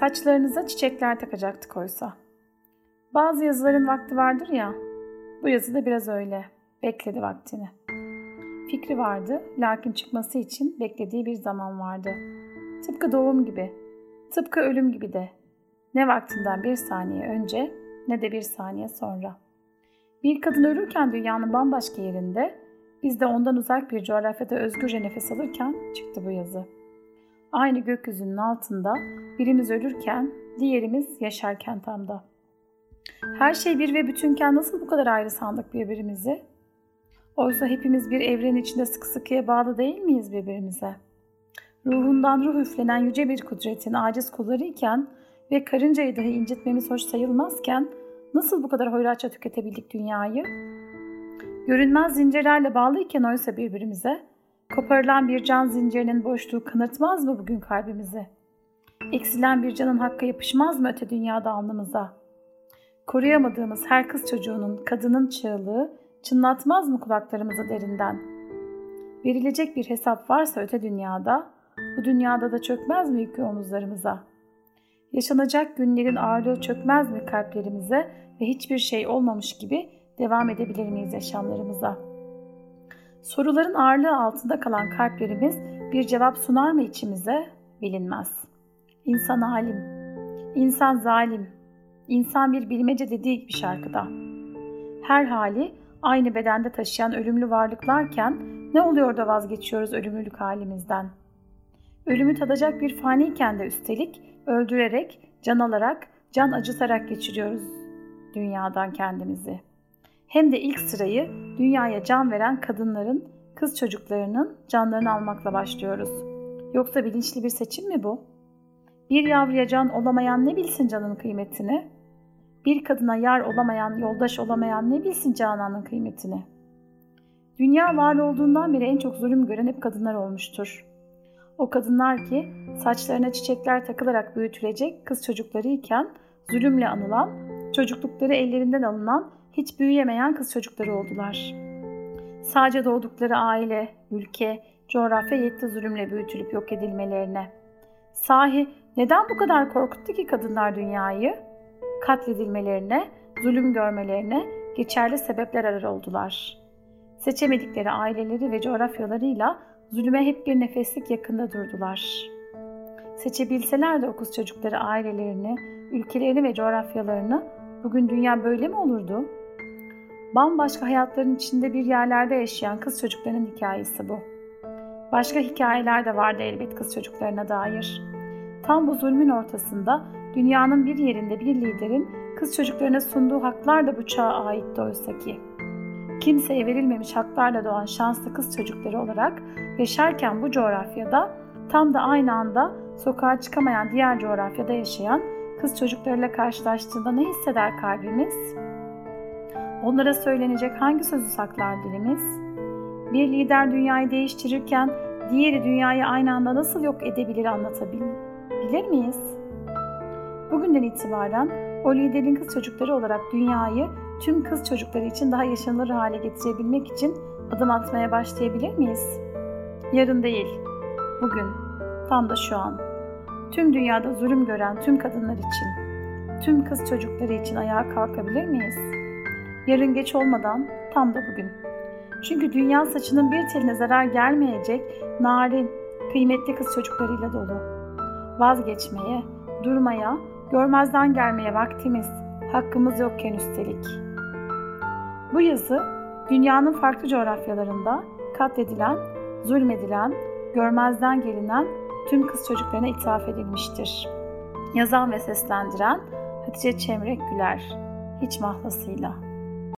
Saçlarınıza çiçekler takacaktık oysa. Bazı yazıların vakti vardır ya, bu yazı da biraz öyle. Bekledi vaktini. Fikri vardı, lakin çıkması için beklediği bir zaman vardı. Tıpkı doğum gibi, tıpkı ölüm gibi de. Ne vaktinden bir saniye önce ne de bir saniye sonra. Bir kadın ölürken dünyanın bambaşka yerinde, biz de ondan uzak bir coğrafyada özgürce nefes alırken çıktı bu yazı. Aynı gökyüzünün altında birimiz ölürken, diğerimiz yaşarken tam da. Her şey bir ve bütünken nasıl bu kadar ayrı sandık birbirimizi? Oysa hepimiz bir evren içinde sıkı sıkıya bağlı değil miyiz birbirimize? Ruhundan ruh üflenen yüce bir kudretin aciz kulları iken ve karıncayı dahi incitmemiz hoş sayılmazken nasıl bu kadar hoyratça tüketebildik dünyayı? Görünmez zincirlerle bağlıyken oysa birbirimize, koparılan bir can zincirinin boşluğu kanırtmaz mı bugün kalbimizi? Eksilen bir canın hakkı yapışmaz mı öte dünyada alnımıza? Koruyamadığımız her kız çocuğunun, kadının çığlığı çınlatmaz mı kulaklarımızı derinden? Verilecek bir hesap varsa öte dünyada, bu dünyada da çökmez mi yükü omuzlarımıza? Yaşanacak günlerin ağırlığı çökmez mi kalplerimize ve hiçbir şey olmamış gibi devam edebilir miyiz yaşamlarımıza? Soruların ağırlığı altında kalan kalplerimiz bir cevap sunar mı içimize? Bilinmez. İnsan alim, insan zalim, insan bir bilmece dediği gibi şarkıda. Her hali aynı bedende taşıyan ölümlü varlıklarken ne oluyor da vazgeçiyoruz ölümlülük halimizden? Ölümü tadacak bir faniyken de üstelik öldürerek, can alarak, can acıtarak geçiriyoruz dünyadan kendimizi. Hem de ilk sırayı dünyaya can veren kadınların, kız çocuklarının canlarını almakla başlıyoruz. Yoksa bilinçli bir seçim mi bu? Bir yavruya can olamayan ne bilsin canın kıymetini? Bir kadına yar olamayan, yoldaş olamayan ne bilsin cananın kıymetini? Dünya var olduğundan beri en çok zulüm gören hep kadınlar olmuştur. O kadınlar ki saçlarına çiçekler takılarak büyütülecek kız çocukları iken zulümle anılan, çocuklukları ellerinden alınan, hiç büyüyemeyen kız çocukları oldular. Sadece doğdukları aile, ülke, coğrafya yetti zulümle büyütülüp yok edilmelerine. Sahi neden bu kadar korkuttu ki kadınlar dünyayı? Katledilmelerine, zulüm görmelerine geçerli sebepler arar oldular. Seçemedikleri aileleri ve coğrafyalarıyla zulüme hep bir nefeslik yakında durdular. Seçebilseler de o kız çocukları ailelerini, ülkelerini ve coğrafyalarını bugün dünya böyle mi olurdu? Bambaşka hayatların içinde bir yerlerde yaşayan kız çocuklarının hikayesi bu. Başka hikayeler de vardı elbet kız çocuklarına dair. Tam bu zulmün ortasında dünyanın bir yerinde bir liderin kız çocuklarına sunduğu haklar da bu çağa aitti oysa ki kimseye verilmemiş haklarla doğan şanslı kız çocukları olarak yaşarken bu coğrafyada tam da aynı anda sokağa çıkamayan diğer coğrafyada yaşayan kız çocuklarıyla karşılaştığında ne hisseder kalbimiz? Onlara söylenecek hangi sözü saklar dilimiz? Bir lider dünyayı değiştirirken diğeri dünyayı aynı anda nasıl yok edebilir anlatabilir miyiz? Bugünden itibaren o liderin kız çocukları olarak dünyayı tüm kız çocukları için daha yaşanılır hale getirebilmek için adım atmaya başlayabilir miyiz? Yarın değil, bugün, tam da şu an. Tüm dünyada zulüm gören tüm kadınlar için, tüm kız çocukları için ayağa kalkabilir miyiz? Yarın geç olmadan tam da bugün. Çünkü dünya saçının bir teline zarar gelmeyecek narin, kıymetli kız çocuklarıyla dolu. Vazgeçmeye, durmaya, görmezden gelmeye vaktimiz, hakkımız yokken üstelik. Bu yazı dünyanın farklı coğrafyalarında katledilen, zulmedilen, görmezden gelinen tüm kız çocuklarına ithaf edilmiştir. Yazan ve seslendiren Hatice Çemrek Güler, hiç mahlasıyla.